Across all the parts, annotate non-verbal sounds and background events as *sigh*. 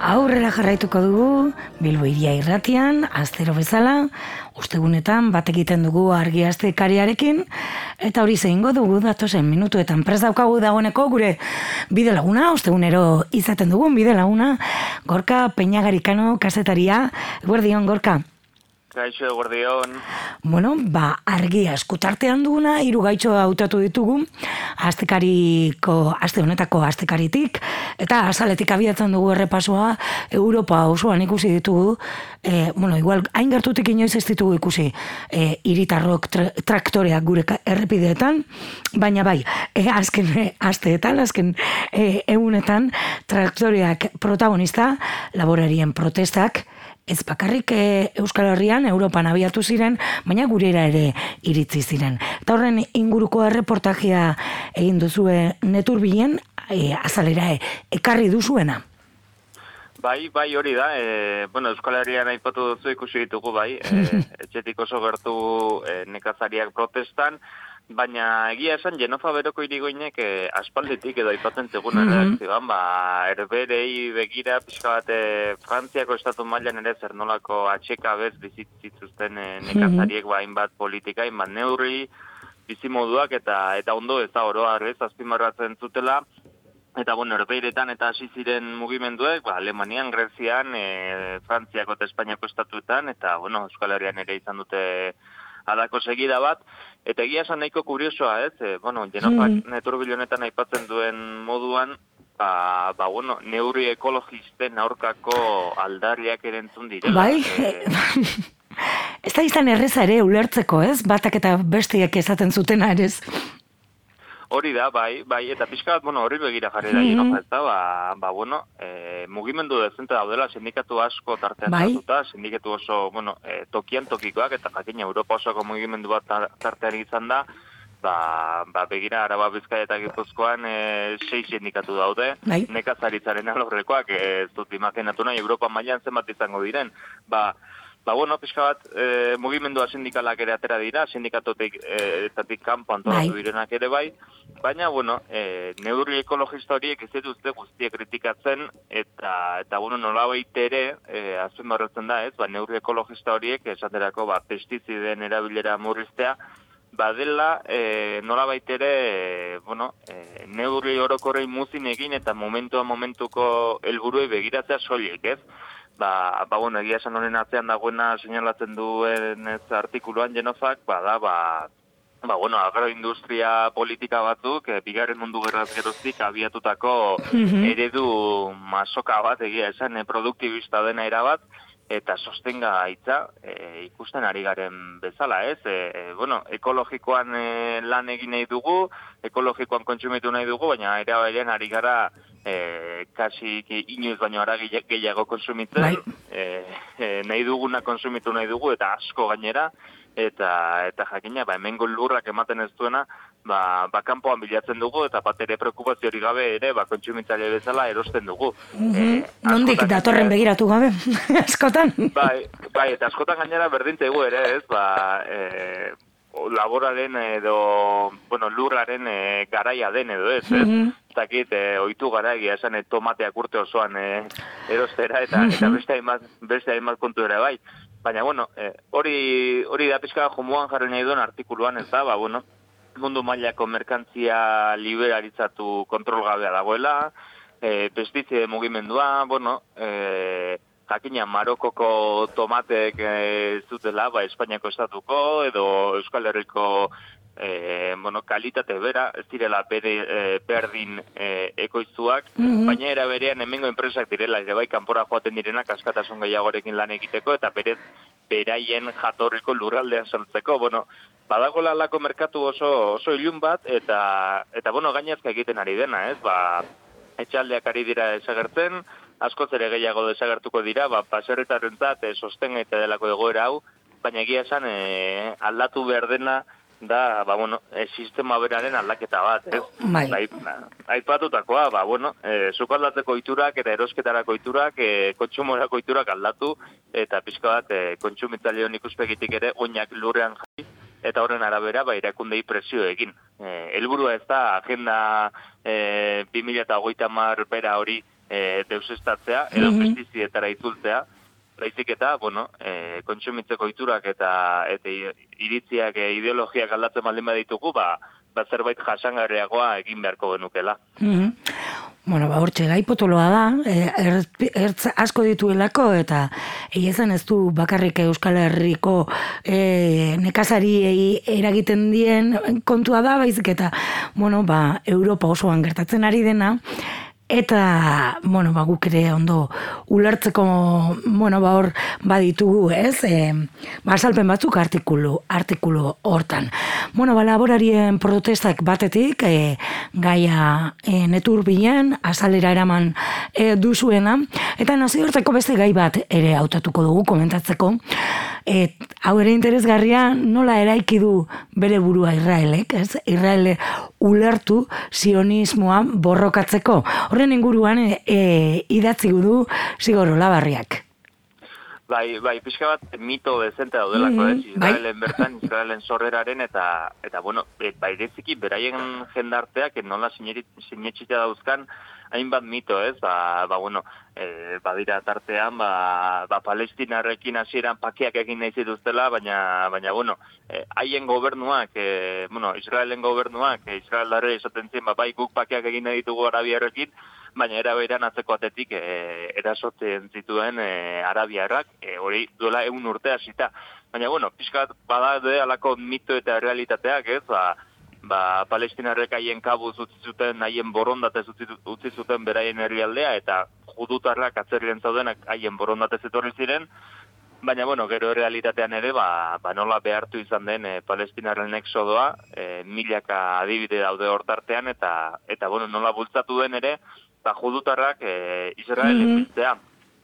Aurrera jarraituko dugu, Bilbo iria irratian, aztero bezala, ustegunetan bat egiten dugu argi kariarekin, eta hori zehingo dugu datosen minutuetan prez daukagu dagoeneko gure bide laguna, ustegunero izaten dugun bide laguna, Gorka Peñagarikano kasetaria, guardion Gorka. Gaixo eguerdion. Bueno, ba, argia eskutartean duguna, hiru gaitxo hautatu ditugu, astekariko, aste honetako astekaritik, eta azaletik abiatzen dugu errepasoa, Europa osoan ikusi ditugu, e, bueno, igual, hain gertutik inoiz ez ditugu ikusi, e, iritarrok traktoreak gure errepideetan, baina bai, e, azken e, asteetan, azken e, egunetan, traktoreak protagonista, laborarien protestak, ez bakarrik e, Euskal Herrian, Europan abiatu ziren, baina gurera ere iritzi ziren. Eta horren inguruko erreportajea egin duzue neturbilen, e, azalera e, ekarri duzuena. Bai, bai hori da, e, bueno, Euskal Herrian aipatu duzu ikusi ditugu bai, e, *laughs* etxetik oso gertu e, nekazariak protestan, Baina egia esan Genofa beroko irigoinek eh, aspalditik edo aipatzen zegoen mm -hmm. ba, erberei begira pixka bat eh, Frantziako estatu mailan ere zer nolako atxeka bez bizitzituzten eh, mhm. nekazariek mm -hmm. bat politika, hainbat neurri, bizimoduak eta eta ondo ez da oroa ez azpimarratzen zutela. Eta bueno, erbeiretan eta hasi ziren mugimenduek, ba, Alemanian, Grezian, e, Frantziako eta Espainiako estatuetan, eta bueno, Euskal Herrian ere izan dute alako segida bat, eta egia esan nahiko kuriosoa, ez, e, bueno, genopak mm. neturbilonetan aipatzen duen moduan, ba, ba, bueno, neurri ekologisten aurkako aldariak erentzun direla. Bai, e, *laughs* ez da izan erreza ere ulertzeko, ez, batak eta bestiak esaten zuten arez. Hori da, bai, bai, eta pixka bat, bueno, hori begira jarri da, mm -hmm. ez da, ba, ba, bueno, e, mugimendu dezente daudela, sindikatu asko tartean bai. sindikatu oso, bueno, e, tokian tokikoak, eta jakin Europa osoko mugimendu bat tartean izan da, ba, ba begira, araba bizkai eta gipuzkoan e, sei sindikatu daude, bai. nekazaritzaren alorrekoak, ez dut imaginatu nahi, Europa mailan zenbat izango diren, ba, Ba, bueno, pixka bat, e, mugimendua sindikalak ere atera dira, sindikatotik e, etatik kanpo antolatu bai. direnak ere bai, baina, bueno, e, neurri ekologista horiek ez dituzte guztie kritikatzen, eta, eta bueno, nola ere, e, azuen barretzen da, ez, ba, neurri ekologista horiek, esaterako, ba, pestiziden erabilera murriztea, ba, dela, e, nola ere, e, bueno, e, neurri orokorrei muzin egin, eta momentua momentuko helburuei begiratzea soilik, ez? Ba, ba bueno, egia esan honen atzean dagoena señalatzen duen ez artikuluan genofak, ba da, ba, ba bueno, agroindustria politika batzuk, e, bigarren mundu gerraz geroztik abiatutako mhm. eredu masoka bat, egia esan, e, produktibista dena erabat, eta sostenga aitza e, ikusten ari garen bezala, ez? E, bueno, ekologikoan e, lan egin nahi dugu, ekologikoan kontsumitu nahi dugu, baina era berean ari gara e, kasi inoiz baino ara gehiago konsumitzen, bai. e, e, nahi duguna konsumitu nahi dugu, eta asko gainera, eta eta jakina, ba, hemengo lurrak ematen ez duena, ba, ba kanpoan bilatzen dugu eta bat ere preokupazio hori gabe ere ba kontsumitzaile bezala erosten dugu. Mm -hmm. Nondik datorren begiratu gabe *laughs* askotan. Bai, bai, eta askotan gainera berdintzegu ere, ez? Ba, e, laboraren edo, bueno, lurraren e, garaia den edo ez, ez? Mm Zakit, e, oitu gara egia esan e, tomateak urte osoan e, erostera eta, eta beste hainbat, beste hainbat kontu ere bai. Baina, bueno, e, hori, hori da pizka jomuan jarri nahi duen artikuluan ez da, ba, bueno, mundu mailako merkantzia liberalizatu kontrol gabea dagoela, e, pestizide mugimendua, bueno, e, jakina Marokoko tomatek e, zutela, ba, Espainiako estatuko, edo Euskal Herriko e, bueno, kalitate bera, ez direla bere e, berdin e, ekoizuak, mhm. baina era berean hemengo enpresak direla, ere bai, kanpora joaten direnak askatasun gehiagorekin lan egiteko, eta berez beraien jatorriko lurraldean saltzeko, bueno, badagola lako merkatu oso oso ilun bat eta eta bueno gainezka egiten ari dena, ez? Ba etxaldeak ari dira desagertzen, asko ere gehiago desagertuko dira, ba paserretarrentzat e, sostengaite delako egoera hau, baina egia esan e, aldatu behar dena da, ba, bueno, e, sistema beraren aldaketa bat, ez? Bai. Ba, aipatutakoa, ba, bueno, e, zukaldatzeko iturak eta erosketarako iturak, e, kontsumorako iturak aldatu, eta pixka bat, e, kontsumitzaile honik uspegitik ere, oinak lurrean jai, eta horren arabera ba irakundei presio egin. Eh, helburua ez da agenda eh 2030 bera hori e, deusestatzea, edo mm -hmm. itzultzea, baizik eta, bueno, e, kontsumitzeko iturak eta, eta iritziak e, ideologiak aldatzen baldin baditugu, ba, ba zerbait jasangarriagoa egin beharko genukela. Mm Bueno, ba, hortxe, gai potoloa da, e, ertz asko dituelako, eta egizan ez du bakarrik Euskal Herriko e, nekazari eragiten dien kontua da, baizik eta, bueno, ba, Europa osoan gertatzen ari dena, eta bueno, ba, guk ere ondo ulertzeko bueno, ba, hor baditugu, ez? E, ba, salpen batzuk artikulu, artikulu hortan. Bueno, ba, laborarien protestak batetik, e, gaia e, netur bilen, azalera eraman e, duzuena, eta nazioarteko beste gai bat ere hautatuko dugu komentatzeko, Et, hau ere interesgarria nola eraiki du bere burua Israelek, ez? Israel ulertu sionismoa borrokatzeko. Horren inguruan e, e, idatzi du Sigoro Labarriak. Bai, bai, pixka bat mito dezente daudelako, mm -hmm. ez? Bai. Israelen bertan, *laughs* Israelen sorreraren eta, eta bueno, e, bai, beraien jendarteak, nola sinetxita dauzkan, hainbat mito, ez? Ba, ba bueno, e, badira tartean, ba, ba palestinarrekin hasieran pakeak egin nahi zituztela, baina, baina bueno, e, haien gobernuak, e, bueno, Israelen gobernuak, e, Israelare esaten zien, ba, bai guk pakeak egin nahi ditugu arabiarrekin, baina era atzeko atetik e, erasotzen zituen e, arabiarrak, e, hori duela egun urte hasita. Baina, bueno, pixkat badade alako mito eta realitateak, ez, ba, ba, palestinarrek haien kabuz utzi zuten, haien borondatez utzi zuten beraien herrialdea, eta judutarrak atzerrien zaudenak haien borondatez etorri ziren, baina, bueno, gero realitatean ere, ba, ba nola behartu izan den e, palestinarren exodoa, e, milaka adibide daude hortartean, eta, eta bueno, nola bultzatu den ere, ba, judutarrak e, Israel mm -hmm.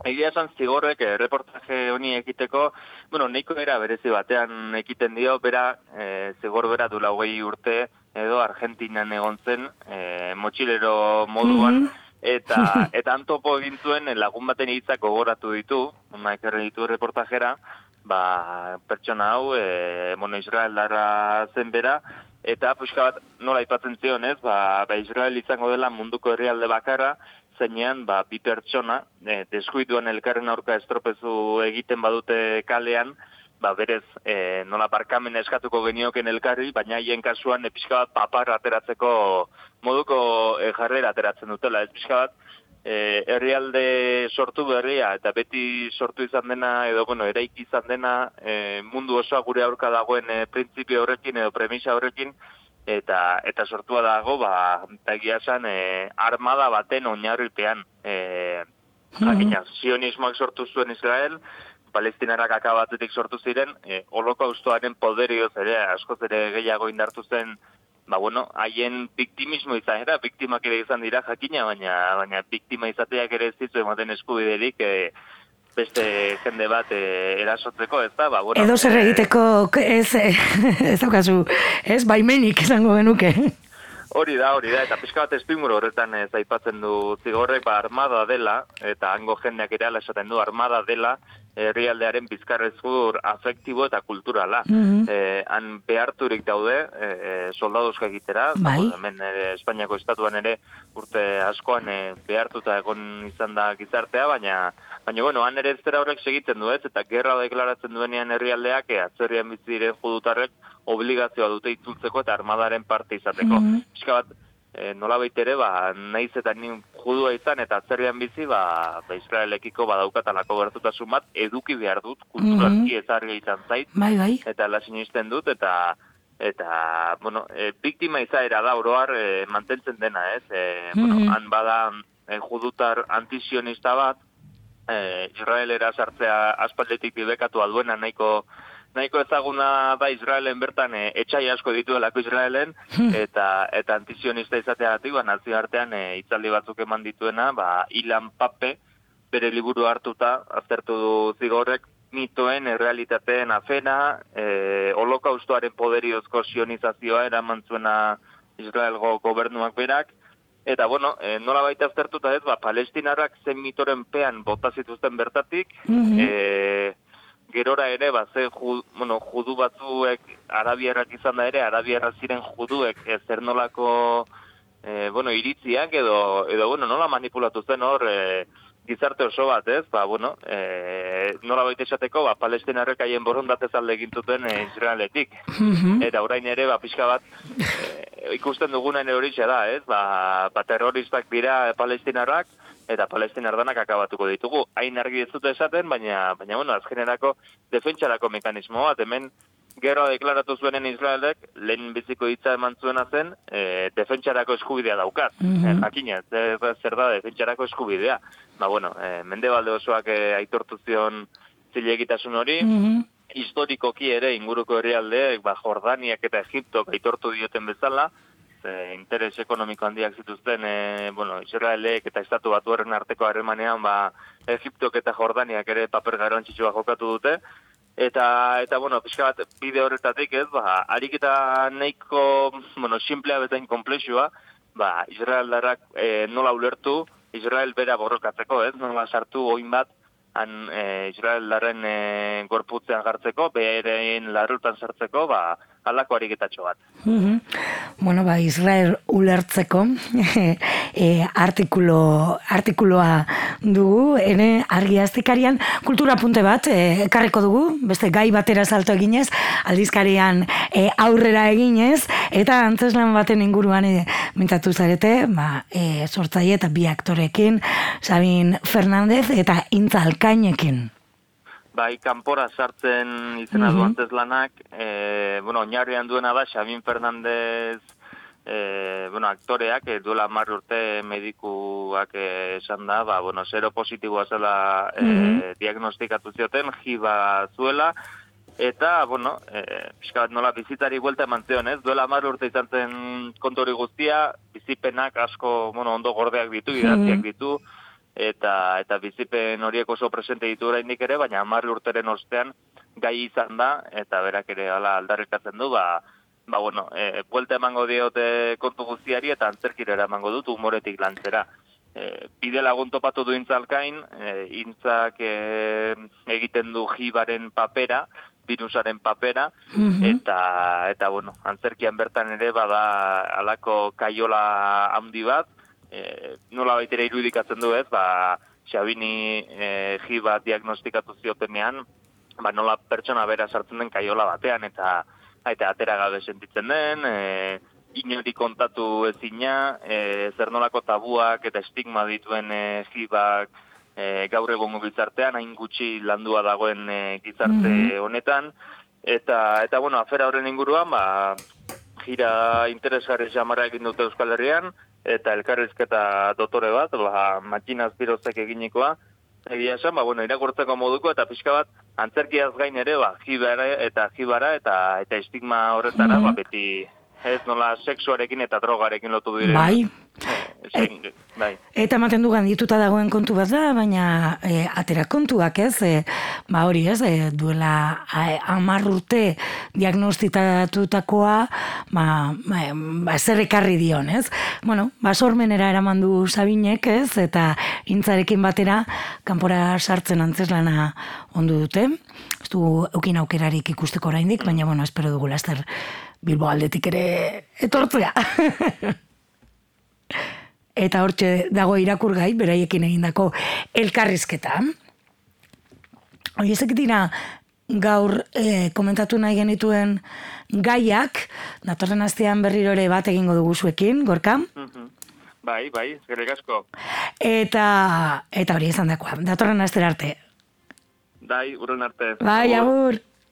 Egia esan zigorrek eh, reportaje honi ekiteko, bueno, neiko era berezi batean ekiten dio, bera, eh, zigor bera du hogei urte, edo Argentinan egon zen, eh, motxilero moduan, mhm. eta, *laughs* eta antopo egin zuen lagun baten hitzak gogoratu ditu, maik ditu reportajera, ba, pertsona hau, e, bueno, Israel darra zen bera, eta puxka bat nola ipatzen zion, ez, ba, ba Israel izango dela munduko herrialde bakarra, zeinean, ba, bi pertsona, e, deskuituan elkarren aurka estropezu egiten badute kalean, ba, berez, e, nola barkamen eskatuko genioken elkarri, baina haien kasuan, e, pixka bat, papar ateratzeko moduko e, jarrera ateratzen dutela. Ez pixka bat, e, herrialde sortu berria, eta beti sortu izan dena, edo, bueno, eraiki izan dena, e, mundu osoa gure aurka dagoen e, printzipio horrekin, edo premisa horrekin, eta eta sortua dago ba egia e, armada baten oinarripean eh jakina sionismoak sortu zuen Israel Palestinarak akabatetik sortu ziren e, holokaustoaren poderioz ere askoz ere gehiago indartu zen ba bueno haien biktimismo izan era biktimak ere izan dira jakina baina baina biktima izateak ere ez ditu ematen eskubiderik eh beste jende bat e, erasotzeko, ez da? Ba, bueno, Edo zer eh, egiteko ez, *laughs* ez daukazu, ez baimenik esango genuke. Hori da, hori da, eta pixka bat estimuro horretan ez aipatzen du zigorrek, ba, armada dela, eta hango jendeak ere esaten du, armada dela, herrialdearen bizkarrezur afektibo eta kulturala. Mm han beharturik daude e, soldaduzka egitera, bai. hemen Espainiako estatuan ere urte askoan e, behartuta egon izan da gizartea, baina baina bueno, han ere zera horrek segiten du ez, eta gerra deklaratzen duenean herrialdeak, e, atzerrian bizi diren judutarrek obligazioa dute itzultzeko eta armadaren parte izateko. Mm bat, e, nola ere, ba, naiz eta ni judua izan eta atzerrian bizi, ba, ba Israelekiko badaukatalako gertutasun bat, eduki behar dut, kulturalki mm -hmm. izan zait, bai, bai. eta lasinisten dut, eta eta, bueno, e, biktima izaera da, oroar, e, mantentzen dena, ez? E, bueno, mhm. han bada e, judutar antizionista bat, e, Israelera sartzea aspaldetik bidekatu alduena nahiko nahiko ezaguna da Israelen bertan e, etxai asko dituelako Israelen hmm. eta eta antizionista izateagatik ba nazio artean e, itzaldi batzuk eman dituena ba Ilan Pape bere liburu hartuta aztertu du zigorrek mitoen errealitateen afena e, holokaustoaren poderiozko sionizazioa eraman zuena Israelgo gobernuak berak Eta, bueno, e, nola baita aztertuta ez, ba, palestinarrak zen mitoren pean bota zituzten bertatik, mm gerora ere, ba, ze ju, bueno, judu batzuek arabiarrak izan da ere, arabiarrak ziren juduek ez zer nolako e, bueno, iritziak edo, edo, bueno, nola manipulatu zen hor, e, gizarte oso bat, ez? Ba, bueno, e, nola baita esateko, ba, palestinarrek haien borondatez alde egintuten e, Israeletik. Mhm. Eta orain ere, ba, pixka bat, e, ikusten dugunen hori da, ez? Ba, ba, terroristak dira palestinarrak, eta palestinardanak akabatuko ditugu. Hain argi ez dute esaten, baina, baina bueno, azkenerako defentsarako mekanismo bat, hemen gerra deklaratu zuenen Israelek, lehen biziko hitza eman zuena zen, e, defentsarako eskubidea daukat. Mm -hmm. Jakina, zer da defentsarako eskubidea. Ba, bueno, e, mende balde osoak e, aitortu zion zilegitasun hori, mm historikoki ere inguruko herrialdeek, ba, Jordaniak eta Egiptok aitortu dioten bezala, e, interes ekonomiko handiak zituzten, e, bueno, Israelek eta Estatu Batuaren arteko harremanean, ba, Egiptok eta Jordaniak ere paper garrantzitsua jokatu dute, eta eta bueno, pixka bat bide horretatik, ez, ba, ariketa nahiko, bueno, simplea bezain komplexua, ba, Israeldarrak e, nola ulertu, Israel bera borrokatzeko, ez, nola sartu oin bat, han e, Israeldarren e, gorputzean gartzeko, beheren larrutan sartzeko, ba, alako ariketatxo bat. Mm Bueno, ba, Israel ulertzeko *laughs* e, artikulo, artikuloa dugu, ene argi aztikarian kultura punte bat e, ekarriko dugu, beste gai batera salto eginez, aldizkarian e, aurrera eginez, eta antzeslan baten inguruan e, mintatu zarete, ba, e, sortzaile eta bi aktorekin, Sabin Fernandez eta Intza Alkainekin bai kanpora sartzen izena mm -hmm. lanak, e, bueno, oinarrian duena da Xabin Fernandez e, bueno, aktoreak, e, duela mar urte medikuak e, esan da, ba, bueno, zero positiboa zela e, mm diagnostikatu zioten, jiba zuela, eta, bueno, e, piskat nola bizitari buelta eman zion, ez? Duela mar urte izan zen kontori guztia, bizipenak asko, bueno, ondo gordeak ditu, idatziak ditu, eta eta bizipen horiek oso presente ditu oraindik ere, baina 10 urteren ostean gai izan da eta berak ere hala aldarrikatzen du, ba ba bueno, e, vuelta emango diote kontu guztiari eta antzerkira emango dut umoretik lantzera. E, bide lagun topatu du intzalkain, e, intzak e, egiten du jibaren papera, virusaren papera, mhm. eta, eta bueno, antzerkian bertan ere bada alako kaiola handi bat, e, nola baitera irudikatzen du ez, ba, Xabini e, ji bat diagnostikatu ziotenean, ba, nola pertsona bera sartzen den kaiola batean, eta eta atera gabe sentitzen den, e, inori kontatu ezina, e, zer nolako tabuak eta estigma dituen e, jibak e, gaur egon gizartean, hain gutxi landua dagoen e, gizarte mhm. honetan, eta, eta bueno, afera horren inguruan, ba, gira interesgarri jamara egin dute Euskal Herrian, eta elkarrizketa dotore bat, ba, matxinaz birozek eginikoa, egia esan, ba, bueno, irakurtzeko moduko, eta pixka bat, antzerkiaz gain ere, ba, jibara eta jibara, eta, eta estigma horretara, mm ba, beti, ez nola, seksuarekin eta drogarekin lotu dire. Bai, E, bai. Eta ematen dugan dituta dagoen kontu bat da, baina e, atera kontuak ez, e, ba hori ez, e, duela amar urte diagnostitatutakoa, ba, ba, ba zer ekarri dion ez. Bueno, ba sormenera eraman du Sabinek ez, eta intzarekin batera kanpora sartzen antzeslana ondu dute. Ez du eukin aukerarik ikusteko oraindik, baina bueno, espero dugu laster Bilbo aldetik ere etortzea. *laughs* eta hortxe dago irakurgai, beraiekin egindako elkarrizketa. Hoi ezek dira gaur e, komentatu nahi genituen gaiak, datorren astean berriro ere bat egingo dugu zuekin, gorka? Mhm. Bai, bai, zerrik asko. Eta, eta hori izan dakoa, datorren astera arte. Bai, urren arte. Bai, agur.